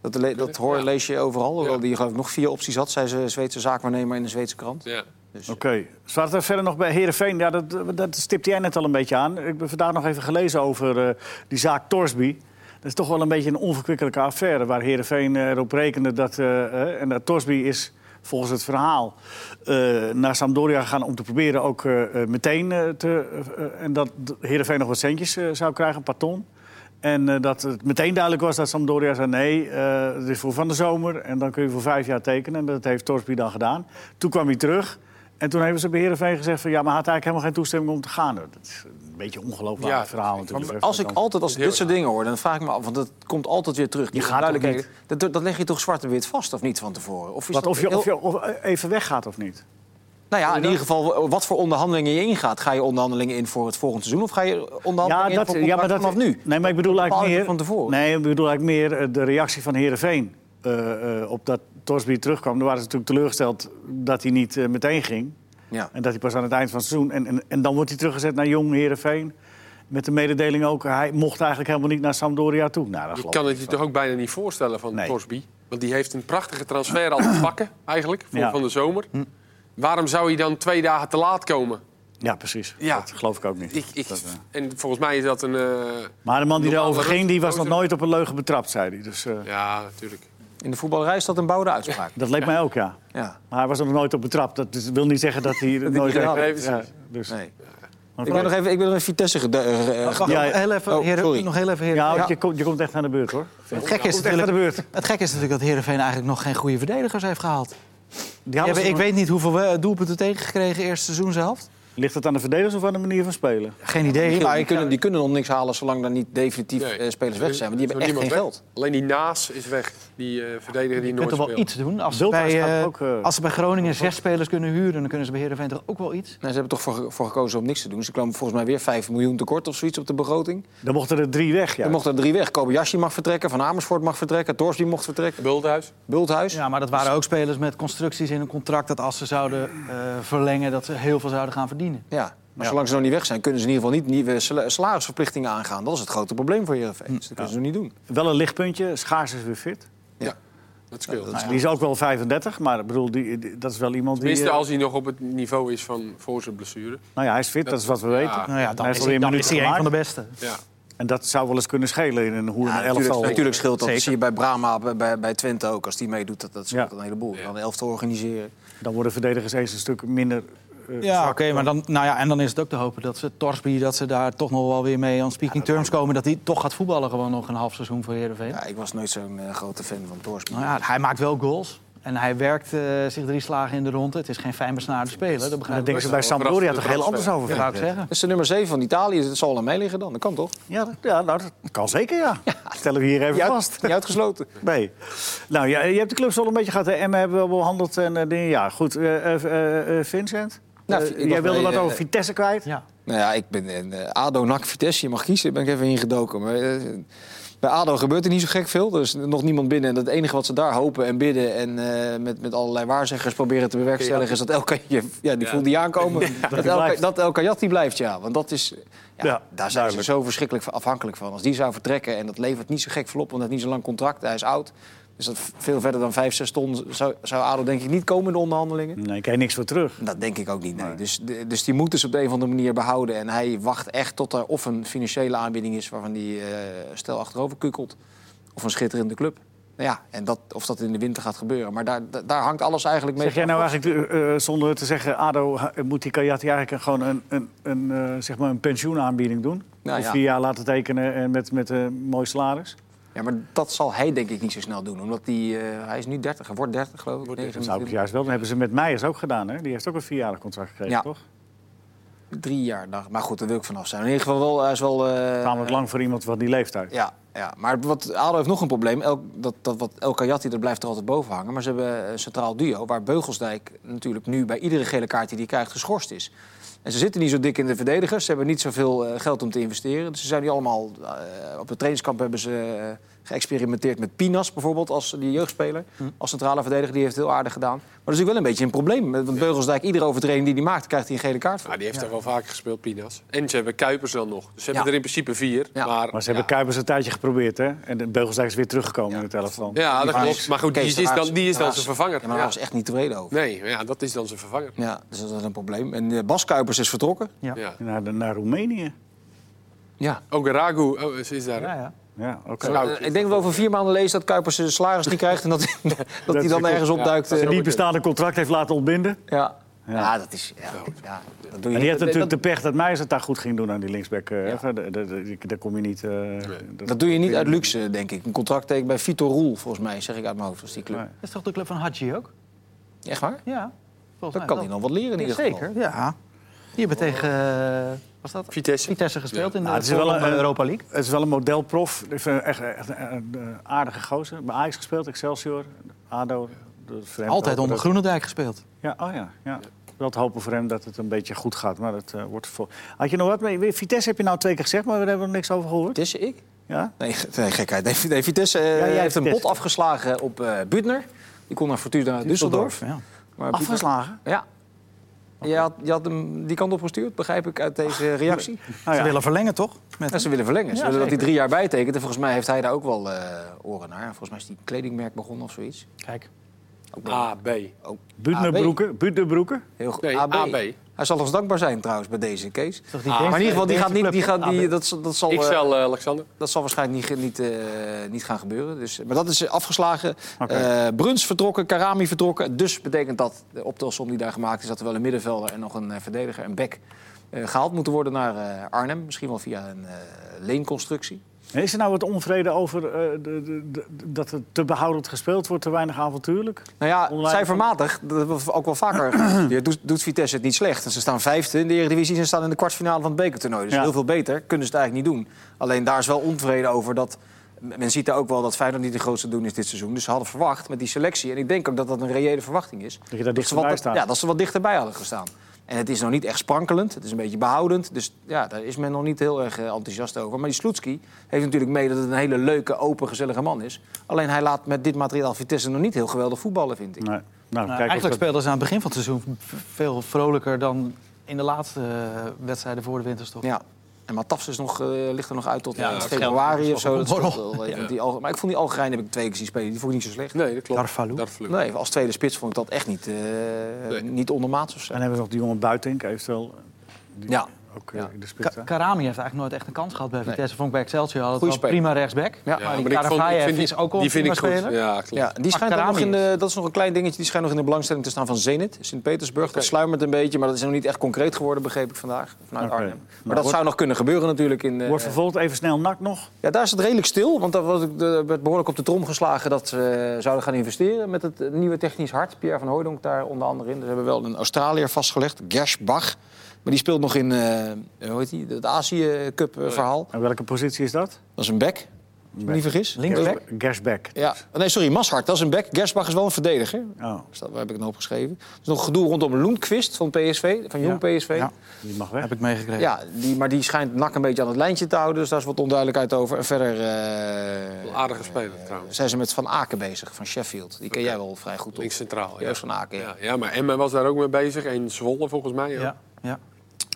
Speaker 3: Dat, le- dat hoor,
Speaker 2: Ja.
Speaker 3: lees je overal. Hoewel
Speaker 2: Ja.
Speaker 3: die geloof ik nog vier opties had, zei ze Zweedse zaakwaarnemer in de Zweedse krant.
Speaker 2: Ja.
Speaker 3: Dus,
Speaker 1: Oké. Zwart er verder nog bij Herenveen. Ja, dat, dat stipte jij net al een beetje aan. Ik heb vandaag nog even gelezen over eh, die zaak Torsby. Is toch wel een beetje een onverkwikkelijke affaire... waar Heerenveen eh, erop rekende dat... eh, eh, en dat Torsby is volgens het verhaal naar Sampdoria gegaan... om te proberen ook meteen te... en dat Heerenveen nog wat centjes zou krijgen, een paar. En dat het meteen duidelijk was dat Sampdoria zei... nee, het is voor van de zomer en dan kun je voor vijf jaar tekenen. En dat heeft Torsby dan gedaan. Toen kwam hij terug... En toen hebben ze bij Heerenveen gezegd van ja, maar hij had eigenlijk helemaal geen toestemming om te gaan. Dat is een beetje een ongelooflijk
Speaker 2: Ja,
Speaker 1: verhaal natuurlijk.
Speaker 3: Als ik altijd als ik dit soort dingen hoor, dan vraag ik me af, want dat komt altijd weer terug. Die
Speaker 1: gaat toch
Speaker 3: dat, dat leg je toch zwart en wit vast, of niet van tevoren? Of, is
Speaker 1: Wat,
Speaker 3: dat
Speaker 1: of, je,
Speaker 3: heel-
Speaker 1: of je of even weggaat of niet.
Speaker 3: Nou ja, in ieder geval, wat voor onderhandelingen je ingaat. Ga je onderhandelingen in voor het volgende seizoen of ga je onderhandelingen in voor
Speaker 1: ja, maar dat,
Speaker 3: vanaf nu?
Speaker 1: Nee, maar ik bedoel eigenlijk
Speaker 3: je
Speaker 1: meer...
Speaker 3: van tevoren.
Speaker 1: Nee, ik bedoel eigenlijk meer eh, de reactie van Heerenveen. eh eh op dat Torsby terugkwam. Daar waren ze natuurlijk teleurgesteld dat hij niet eh, meteen ging.
Speaker 3: Ja.
Speaker 1: En dat hij pas aan het eind van het seizoen... En, en, en dan wordt hij teruggezet naar Jong Heerenveen. Met de mededeling ook, hij mocht eigenlijk helemaal niet naar Sampdoria toe. Nou, dat
Speaker 2: Je kan het je toch ook bijna niet voorstellen van
Speaker 1: Nee.
Speaker 2: Torsby. Want die heeft een prachtige transfer al te pakken, eigenlijk, voor
Speaker 1: Ja.
Speaker 2: van de zomer.
Speaker 3: Hm.
Speaker 2: Waarom zou hij dan twee dagen te laat komen?
Speaker 1: Ja, precies.
Speaker 2: Ja.
Speaker 1: Dat geloof ik ook niet.
Speaker 2: Ik, ik,
Speaker 1: Dat, eh.
Speaker 2: en volgens mij is dat een... eh,
Speaker 1: Maar de man die erover ging, die was nog nooit op een leugen betrapt, zei hij. Dus eh,
Speaker 2: ja, natuurlijk.
Speaker 3: In de voetballerij is dat een bouwde uitspraak.
Speaker 1: dat leek mij ook, ja.
Speaker 3: Ja.
Speaker 1: Maar hij was er nog nooit op betrapt. Dat is- wil niet zeggen dat hij er nooit...
Speaker 3: gedaan
Speaker 2: heeft.
Speaker 1: Ja, dus.
Speaker 3: Nee. Ik ben nog even, ik ben nog even Vitesse... gede-
Speaker 4: Wacht,
Speaker 3: ge-
Speaker 1: Ja,
Speaker 4: heel even,
Speaker 3: Oh,
Speaker 4: nog heel even, heren.
Speaker 1: Ja, Je, komt, je komt echt aan de beurt, hoor.
Speaker 4: Het gekke is
Speaker 1: de
Speaker 4: natuurlijk,
Speaker 1: beurt.
Speaker 4: het gekke is natuurlijk dat Heerenveen eigenlijk nog geen goede verdedigers heeft gehaald.
Speaker 1: Die
Speaker 4: hebben, ik
Speaker 1: nog-
Speaker 4: weet niet hoeveel we- doelpunten tegengekregen eerste seizoen zelf.
Speaker 1: Ligt het aan de verdedigers of aan de manier van spelen?
Speaker 4: Geen idee.
Speaker 3: Maar die kunnen, die kunnen nog niks halen zolang er niet definitief
Speaker 2: Nee.
Speaker 3: eh, spelers weg zijn. Want die hebben echt geen geld.
Speaker 2: Alleen die Naas is weg. Die eh verdediger die
Speaker 4: Je
Speaker 2: nooit
Speaker 4: kunt er wel
Speaker 2: speelt.
Speaker 4: iets doen. Als ze, bij, eh,
Speaker 1: ook, eh,
Speaker 4: als ze bij Groningen zes spelers kunnen huren... dan kunnen ze bij Heerenveen toch ook wel iets?
Speaker 3: Nee, ze hebben toch voor, voor gekozen om niks te doen. Ze kwamen volgens mij weer 5 miljoen tekort of zoiets op de begroting.
Speaker 1: Dan mochten er drie weg, ja.
Speaker 3: Er mochten er drie weg. Kobayashi mag vertrekken, Van Amersfoort mag vertrekken, Torsby mocht vertrekken,
Speaker 2: Bulthuis.
Speaker 3: Bulthuis.
Speaker 4: Ja, maar dat waren ook spelers met constructies in een contract... dat als ze zouden eh, verlengen, dat ze heel veel zouden gaan verdienen.
Speaker 3: Ja, maar
Speaker 1: Ja.
Speaker 3: zolang ze nog niet weg zijn, kunnen ze in ieder geval niet nieuwe sala- salarisverplichtingen aangaan. Dat is het grote probleem voor Heerenveen. Dus dat kunnen ze nog niet doen.
Speaker 1: Wel een lichtpuntje. Schaars is weer fit.
Speaker 2: Dat scheelt.
Speaker 1: Die is ook wel 35, maar ik bedoel, die, die- dat is wel iemand die...
Speaker 2: Tenminste,
Speaker 1: eh,
Speaker 2: als hij nog op het niveau is van voor zijn blessure.
Speaker 1: Nou ja, hij is fit, dat is wat we weten.
Speaker 4: Nou ja, dan
Speaker 1: Hij
Speaker 4: is hij, dan
Speaker 1: een
Speaker 4: is hij een van de beste.
Speaker 2: Ja.
Speaker 1: En dat zou wel eens kunnen schelen in een hoe
Speaker 3: Ja,
Speaker 1: een
Speaker 3: natuurlijk,
Speaker 1: elftal.
Speaker 3: natuurlijk scheelt dat.
Speaker 4: Zeker.
Speaker 3: Dat zie je bij Brahma, bij, bij, Twente ook. Als die meedoet, dat, dat scheelt
Speaker 1: Ja.
Speaker 3: een heleboel.
Speaker 2: Ja.
Speaker 3: Dan een elftal organiseren.
Speaker 1: Dan worden verdedigers eens een stuk minder eh,
Speaker 4: Ja,
Speaker 1: zwak.
Speaker 4: oké, maar dan, nou ja, en dan is het ook te hopen dat ze Torsby, dat ze daar toch nog wel weer mee aan speaking terms komen. Dat hij toch gaat voetballen gewoon nog een half seizoen voor Heerenveen.
Speaker 3: Ja, ik was nooit zo'n eh, grote fan van Torsby.
Speaker 4: Nou ja, hij maakt wel goals. En hij werkt eh, zich drie slagen in de ronde. Het is geen fijn besnaarde speler, dat begrijp
Speaker 1: daar
Speaker 4: ik.
Speaker 1: denken ze bij Sampdoria toch heel anders over.
Speaker 4: Dat wou ik zeggen.
Speaker 3: Dat is de nummer 7 van Italië. Dat zal er mee liggen dan. Dat kan toch?
Speaker 1: Ja, dat, ja nou, dat kan zeker, ja. Stellen we hier even
Speaker 3: Niet, uit-
Speaker 1: vast.
Speaker 3: niet uitgesloten.
Speaker 1: Nee. Nou, ja, je hebt de clubs al een beetje gehad. hè. Emmen hebben we wel behandeld en eh, dingen. Ja, goed. eh, eh, eh, eh, Vincent?
Speaker 3: Nou,
Speaker 1: Eh, jij wilde wat over Vitesse kwijt?
Speaker 4: Ja.
Speaker 3: Nou ja, ik ben in eh, ADO, NAC, Vitesse. Je mag kiezen. Ben ik even ingedoken. Maar, eh, bij ADO gebeurt er niet zo gek veel. Er is nog niemand binnen. En het enige wat ze daar hopen en bidden... en eh, met, met allerlei waarzeggers proberen te bewerkstelligen... is dat El Kayat... Ja, die
Speaker 2: Ja.
Speaker 3: voelt die aankomen. dat, El,
Speaker 1: blijft.
Speaker 3: dat El Kayat blijft, ja. Want dat is... Ja,
Speaker 1: Ja,
Speaker 3: daar zijn
Speaker 1: duidelijk.
Speaker 3: ze zo verschrikkelijk van- afhankelijk van. Als die zou vertrekken en dat levert niet zo gek veel op... want hij heeft niet zo lang contract, hij is oud... Dus dat veel verder dan 5, 6 ton zou, zou ADO denk ik niet komen in de onderhandelingen.
Speaker 1: Nee, ik krijg niks voor terug.
Speaker 3: Dat denk ik ook niet, nee. Dus, dus die moeten ze op de een of andere manier behouden. En hij wacht echt tot er of een financiële aanbieding is... waarvan hij eh, stel achterover kukkelt. Of een schitterende club. Nou ja, en dat, of dat in de winter gaat gebeuren. Maar daar, da- daar hangt alles eigenlijk mee.
Speaker 1: Zeg jij nou eigenlijk, eh, eh, zonder te zeggen, ADO, moet die Kajati eigenlijk gewoon een, een, een, zeg maar een pensioenaanbieding doen?
Speaker 3: Nou
Speaker 1: of
Speaker 3: ja.
Speaker 1: vier jaar laten tekenen en met, met een mooi salaris?
Speaker 3: Ja, maar dat zal hij denk ik niet zo snel doen. Omdat die, eh, hij is nu 30, hij wordt 30 geloof ik.
Speaker 2: Wordt 30.
Speaker 1: Dat zou ik
Speaker 3: 29.
Speaker 1: juist wel. Dat hebben ze met Meijers ook gedaan. Hè? Die heeft ook een vierjarig contract gekregen,
Speaker 3: Ja.
Speaker 1: toch?
Speaker 3: Drie jaar. nou, Maar goed, daar wil ik vanaf zijn. In ieder geval wel, hij is wel... eh,
Speaker 1: Tamelijk lang voor iemand van die leeftijd.
Speaker 3: Ja, ja, maar wat, ADO heeft nog een probleem. El, dat, dat, wat El Kayati, dat blijft er altijd boven hangen. Maar ze hebben een centraal duo... waar Beugelsdijk natuurlijk nu bij iedere gele kaart die hij krijgt geschorst is. En ze zitten niet zo dik in de verdedigers. Ze hebben niet zoveel eh, geld om te investeren. Dus ze zijn nu allemaal... eh, op het trainingskamp hebben ze eh, geëxperimenteerd met Pinas bijvoorbeeld... als die jeugdspeler, als centrale verdediger. Die heeft het heel aardig gedaan. Maar dat is natuurlijk wel een beetje een probleem. Want Beugelsdijk, iedere overtreding die hij maakt... krijgt hij een gele kaart voor.
Speaker 2: Ja, die heeft er wel vaker gespeeld, Pinas. En ze hebben Kuipers dan nog. Dus ze hebben
Speaker 3: Ja.
Speaker 2: er in principe vier.
Speaker 3: Ja.
Speaker 2: Maar,
Speaker 1: Maar ze hebben Kuipers een tijdje geprobeerd, hè? En Beugelsdijk is weer teruggekomen in het elftal.
Speaker 2: Ja, dat
Speaker 3: Maar-
Speaker 2: klopt. Maar goed, die is dan, die is dan zijn vervanger.
Speaker 3: Ja, maar
Speaker 2: Ja.
Speaker 3: hij was echt niet tevreden over.
Speaker 2: Nee, ja, dat is dan zijn vervanger.
Speaker 3: Ja, dus dat is een probleem. En eh, Bas Kuipers is vertrokken.
Speaker 4: Ja.
Speaker 2: Ja.
Speaker 1: Naar, naar Roemenië.
Speaker 3: Ja.
Speaker 2: Ook Ragu oh, ze is daar.
Speaker 4: Ja, ja.
Speaker 1: Ja.
Speaker 3: Eh, ik denk dat we over vier maanden lezen dat Kuipers zijn salaris niet krijgt... en dat, dat hij dan ergens opduikt.
Speaker 2: Ja,
Speaker 3: eh,
Speaker 1: Een niet bestaande contract heeft laten ontbinden.
Speaker 3: ja.
Speaker 1: Ja.
Speaker 3: Ja. dat is... Ja, ja, dat doe je
Speaker 1: En die heeft natuurlijk
Speaker 3: dat,
Speaker 1: de pech dat Meijers het daar goed ging doen aan die linksback. eh. Daar- daar- daar- Daar kom je niet... eh, dat-
Speaker 3: dat doe je niet uit luxe, denk ik. Een contract teken bij Vitor Roel, volgens mij, zeg ik uit mijn hoofd. als die club.
Speaker 4: Dat is toch de club van Hadji ook?
Speaker 3: Echt waar?
Speaker 4: Ja. Volgens
Speaker 3: Dan kan hij nog wat leren in ieder
Speaker 4: Zeker,
Speaker 3: geval.
Speaker 4: ja. Die hebben tegen uh, was dat?
Speaker 2: Vitesse.
Speaker 4: Vitesse gespeeld in de
Speaker 1: Nou, het is wel een-
Speaker 4: Europa League.
Speaker 1: Het is wel een modelprof. Ik vind hem echt, echt een, aardige gozer. Bij Ajax gespeeld, Excelsior, ADO. Dat
Speaker 4: Altijd onder
Speaker 1: dat-
Speaker 4: Groenendijk gespeeld.
Speaker 1: Ja, oh ja, ja. Wel te hopen voor hem dat het een beetje goed gaat. Maar dat eh, wordt vol. Had je nog wat mee? Vitesse heb je nou twee keer gezegd, maar we hebben er niks over gehoord.
Speaker 3: Vitesse, ik?
Speaker 1: Ja?
Speaker 3: Nee, nee gekheid. Nee, nee, Vitesse eh,
Speaker 1: jij
Speaker 3: heeft een bot afgeslagen op eh Butner. Die kon naar Fortuna Düsseldorf.
Speaker 4: Ja.
Speaker 3: Maar Butner-
Speaker 1: Afgeslagen?
Speaker 3: Ja. Je had, je had hem die kant op gestuurd, begrijp ik uit deze reactie.
Speaker 1: Nou
Speaker 4: Ze
Speaker 1: ja.
Speaker 4: willen verlengen, toch? Met
Speaker 3: En ze willen verlengen. Ze
Speaker 4: Ja,
Speaker 3: willen dat hij drie jaar bijtekent. En volgens mij heeft hij daar ook wel eh, oren naar. Volgens mij is die kledingmerk begonnen of zoiets.
Speaker 4: Kijk,
Speaker 2: A, B.
Speaker 1: Buutnerbroeken?
Speaker 3: heel goed.
Speaker 2: Nee,
Speaker 3: AB.
Speaker 2: AB.
Speaker 3: Hij zal ons dankbaar zijn trouwens bij deze Kees.
Speaker 4: toch die
Speaker 2: Ah,
Speaker 3: Maar in ieder geval, die gaat niet, die gaat, die, dat, zal- dat, zal,
Speaker 2: Ik zal eh, Alexander.
Speaker 3: dat zal waarschijnlijk niet, niet, eh, niet gaan gebeuren. Dus, maar dat is afgeslagen. Eh, Bruns vertrokken, Karami vertrokken. Dus betekent dat, de optelsom die daar gemaakt is... dat er wel een middenvelder en nog een eh, verdediger, een bek... eh, gehaald moeten worden naar eh, Arnhem. Misschien wel via een eh, leenconstructie.
Speaker 1: Is er nou wat onvrede over eh, de, de, de- dat het te behoudend gespeeld wordt, te weinig avontuurlijk?
Speaker 3: Nou ja,
Speaker 1: Online-
Speaker 3: cijfermatig, dat hebben we ook wel vaker doet, doet Vitesse het niet slecht. En ze staan vijfde in de Eredivisie en staan in de kwartfinale van het bekertoernooi. Dus
Speaker 1: Ja.
Speaker 3: heel veel beter kunnen ze het eigenlijk niet doen. Alleen daar is wel onvrede over dat... Men ziet daar ook wel dat Feyenoord niet de grootste doen is dit seizoen. Dus ze hadden verwacht met die selectie. En ik denk ook dat dat een reële verwachting is.
Speaker 1: Dat je daar dichterbij staat.
Speaker 3: Ja, dat ze wat dichterbij hadden gestaan. En het is nog niet echt sprankelend. Het is een beetje behoudend. Dus ja, daar is men nog niet heel erg eh, enthousiast over. Maar die Sloetski heeft natuurlijk mee dat het een hele leuke, open, gezellige man is. Alleen hij laat met dit materiaal Vitesse nog niet heel geweldig voetballen, vind ik.
Speaker 1: Nee. Nou,
Speaker 4: Nou,
Speaker 1: kijk
Speaker 4: eigenlijk
Speaker 1: dat-
Speaker 4: speelden ze aan het begin van het seizoen veel vrolijker dan in de laatste eh, wedstrijden voor de winterstop.
Speaker 3: Ja. En Matafs is nog, eh, ligt er nog uit tot
Speaker 4: Ja, dat
Speaker 3: februari of zo. Dat
Speaker 4: wel
Speaker 3: eh,
Speaker 2: Ja.
Speaker 3: die Alge- maar ik vond die Algerijn heb ik twee keer zien spelen. Die vond ik niet zo slecht.
Speaker 2: Nee, dat klopt.
Speaker 4: Darvalu.
Speaker 3: Nee, als tweede spits vond ik dat echt niet, eh
Speaker 2: Nee.
Speaker 3: niet ondermaats of zo.
Speaker 1: Dan hebben we nog die jongen Buitink, eventueel. Die
Speaker 3: Ja.
Speaker 1: Ook eh,
Speaker 3: Ja.
Speaker 1: in de spits.
Speaker 4: Ka- Karami heeft eigenlijk nooit echt een kans gehad bij Vitesse. Vond ik bij Excelsior had het prima rechtsback.
Speaker 3: Ja,
Speaker 4: maar die
Speaker 2: ik vond- ik
Speaker 4: Karavayev
Speaker 2: vind die-
Speaker 4: is ook wel
Speaker 2: Die
Speaker 4: een
Speaker 2: vind
Speaker 4: prima
Speaker 2: ik goed.
Speaker 4: speler.
Speaker 2: Ja, klopt.
Speaker 3: Ja, die schijnt nog in de, dat is nog een klein dingetje. Die schijnt nog in de belangstelling te staan van Zenit, Sint-Petersburg. Dat sluimert een beetje, maar dat is nog niet echt concreet geworden, begreep ik vandaag. Vanuit. Arnhem. Maar
Speaker 1: Maar
Speaker 3: dat
Speaker 1: wordt-
Speaker 3: zou nog kunnen gebeuren natuurlijk. In, eh,
Speaker 1: Wordt vervolgd even snel nak nog.
Speaker 3: ja, daar is het redelijk stil, want daar was ik- er werd behoorlijk op de trom geslagen dat ze eh, zouden gaan investeren met het nieuwe technisch hart. Pierre van Hooydonk daar onder andere in. Dus we hebben wel een Australiër vastgelegd, Gershbach. Maar die speelt nog in eh, hoe heet die? het Azië Cup eh, verhaal.
Speaker 1: En welke positie is dat?
Speaker 3: Dat is een back, als ik me niet vergis.
Speaker 4: Linksback?
Speaker 1: Gersbeck.
Speaker 3: Ja, nee, sorry, Mashart, dat is een back. Gershbach is wel een verdediger.
Speaker 1: Oh,
Speaker 3: Dus dat, heb ik het opgeschreven? Er is nog gedoe rondom Loenquist van PSV, van Jong PSV.
Speaker 4: Ja.
Speaker 3: Ja.
Speaker 1: die mag weg.
Speaker 4: Heb ik meegekregen.
Speaker 3: die, maar die schijnt nak een beetje aan het lijntje te houden. Dus daar is wat onduidelijkheid over. En verder eh,
Speaker 2: aardige speler trouwens.
Speaker 3: zijn ze met Van Aken bezig, van Sheffield. Die ken jij wel vrij goed op.
Speaker 2: Links centraal. Ja.
Speaker 3: Juist van Aken, ja.
Speaker 2: Ja, ja, maar Emma was daar ook mee bezig. En Zwolle volgens mij. Ja,
Speaker 4: Ja, ja.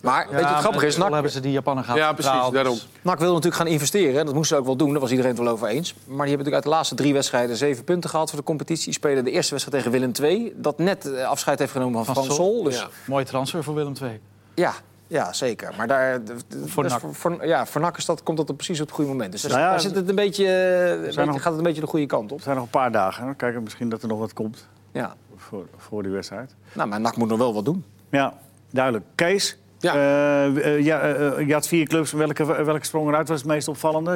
Speaker 3: Maar weet je wat grappig is? NAC,
Speaker 4: hebben ze die Japaner gehad.
Speaker 2: Ja, precies, daarom.
Speaker 4: dus-
Speaker 3: NAC wil natuurlijk gaan investeren. en Dat moesten ze ook wel doen, daar was iedereen het wel over eens. Maar die hebben natuurlijk uit de laatste drie wedstrijden zeven punten gehaald voor de competitie. Die spelen de eerste wedstrijd tegen Willem II. Dat net eh, afscheid heeft genomen van
Speaker 4: Van
Speaker 3: Frans
Speaker 4: Sol.
Speaker 3: Dus
Speaker 2: Ja.
Speaker 4: Mooie transfer voor Willem II.
Speaker 3: Ja, ja zeker. Maar daar,
Speaker 4: Voor
Speaker 3: dus
Speaker 4: NAC.
Speaker 3: voor, voor- ja, voor NAC is dat, komt dat op precies op het goede moment. Dus
Speaker 1: Nou ja,
Speaker 3: daar zit het een beetje, een beetje-
Speaker 1: nog-
Speaker 3: gaat het een beetje de goede kant op.
Speaker 1: Er zijn nog een paar dagen. hè. Kijken misschien dat er nog wat komt
Speaker 3: Ja.
Speaker 1: voor, voor die wedstrijd.
Speaker 3: Nou, maar NAC moet nog wel wat doen.
Speaker 1: Ja, duidelijk. Kees?
Speaker 2: Ja.
Speaker 1: Eh, eh, ja, eh, je had vier clubs. Welke, welke sprong eruit was het meest opvallende?